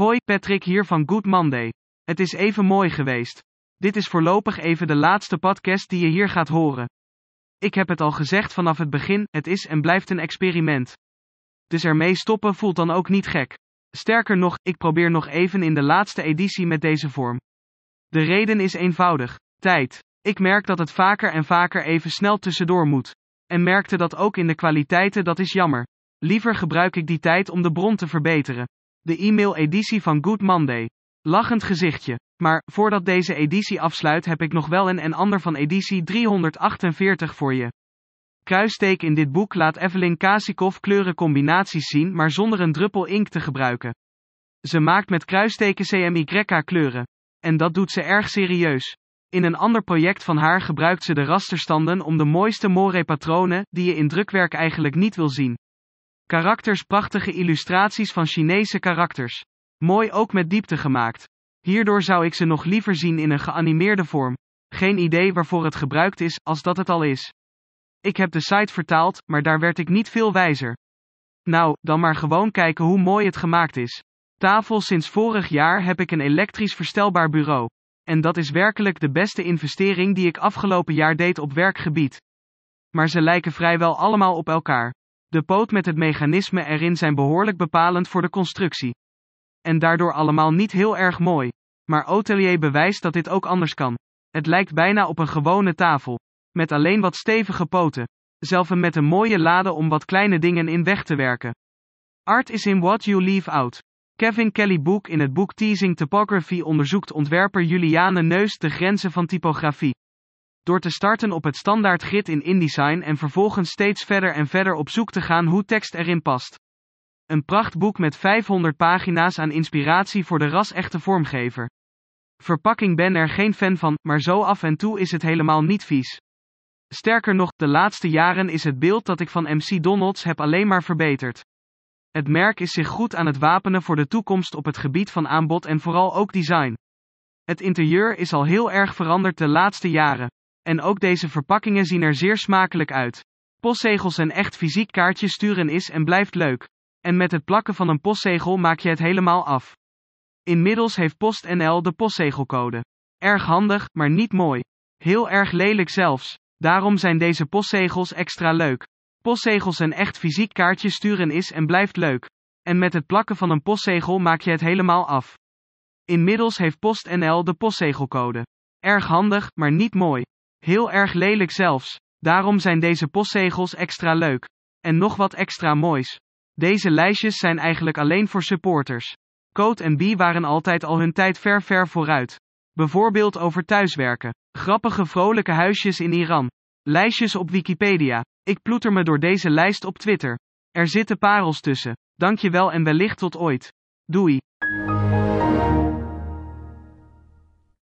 Hoi, Patrick hier van Good Monday. Het is even mooi geweest. Dit is voorlopig even de laatste podcast die je hier gaat horen. Ik heb het al gezegd vanaf het begin, het is en blijft een experiment. Dus ermee stoppen voelt dan ook niet gek. Sterker nog, ik probeer nog even in de laatste editie met deze vorm. De reden is eenvoudig: tijd. Ik merk dat het vaker en vaker even snel tussendoor moet. En merkte dat ook in de kwaliteiten, dat is jammer. Liever gebruik ik die tijd om de bron te verbeteren. De e-mail-editie van Good Monday. Lachend gezichtje. Maar, voordat deze editie afsluit heb ik nog wel een en ander van editie 348 voor je. Kruisteek in dit boek laat Evelyn Kasikov kleurencombinaties zien maar zonder een druppel inkt te gebruiken. Ze maakt met kruisteken CMYK kleuren. En dat doet ze erg serieus. In een ander project van haar gebruikt ze de rasterstanden om de mooiste moire-patronen, die je in drukwerk eigenlijk niet wil zien. Karakters prachtige illustraties van Chinese karakters. Mooi ook met diepte gemaakt. Hierdoor zou ik ze nog liever zien in een geanimeerde vorm. Geen idee waarvoor het gebruikt is, als dat het al is. Ik heb de site vertaald, maar daar werd ik niet veel wijzer. Nou, dan maar gewoon kijken hoe mooi het gemaakt is. Tafel sinds vorig jaar heb ik een elektrisch verstelbaar bureau. En dat is werkelijk de beste investering die ik afgelopen jaar deed op werkgebied. Maar ze lijken vrijwel allemaal op elkaar. De poot met het mechanisme erin zijn behoorlijk bepalend voor de constructie. En daardoor allemaal niet heel erg mooi. Maar Hotelier bewijst dat dit ook anders kan. Het lijkt bijna op een gewone tafel. Met alleen wat stevige poten. Zelf met een mooie lade om wat kleine dingen in weg te werken. Art is in what you leave out. Kevin Kelly Boek in het boek Teasing Typography onderzoekt ontwerper Juliane Neus de grenzen van typografie. Door te starten op het standaard grid in InDesign en vervolgens steeds verder en verder op zoek te gaan hoe tekst erin past. Een prachtboek met 500 pagina's aan inspiratie voor de ras-echte vormgever. Verpakking ben er geen fan van, maar zo af en toe is het helemaal niet vies. Sterker nog, de laatste jaren is het beeld dat ik van MC Donalds heb alleen maar verbeterd. Het merk is zich goed aan het wapenen voor de toekomst op het gebied van aanbod en vooral ook design. Het interieur is al heel erg veranderd de laatste jaren. En ook deze verpakkingen zien er zeer smakelijk uit. Postzegels en echt fysiek kaartje sturen is en blijft leuk. En met het plakken van een postzegel maak je het helemaal af. Inmiddels heeft PostNL de postzegelcode. Erg handig, maar niet mooi. Heel erg lelijk zelfs. Daarom zijn deze postzegels extra leuk. Postzegels en echt fysiek kaartje sturen is en blijft leuk. En met het plakken van een postzegel maak je het helemaal af. Inmiddels heeft PostNL de postzegelcode. Erg handig, maar niet mooi. Heel erg lelijk zelfs. Daarom zijn deze postzegels extra leuk. En nog wat extra moois. Deze lijstjes zijn eigenlijk alleen voor supporters. Code en B waren altijd al hun tijd ver ver vooruit. Bijvoorbeeld over thuiswerken. Grappige vrolijke huisjes in Iran. Lijstjes op Wikipedia. Ik ploeter me door deze lijst op Twitter. Er zitten parels tussen. Dankjewel en wellicht tot ooit. Doei.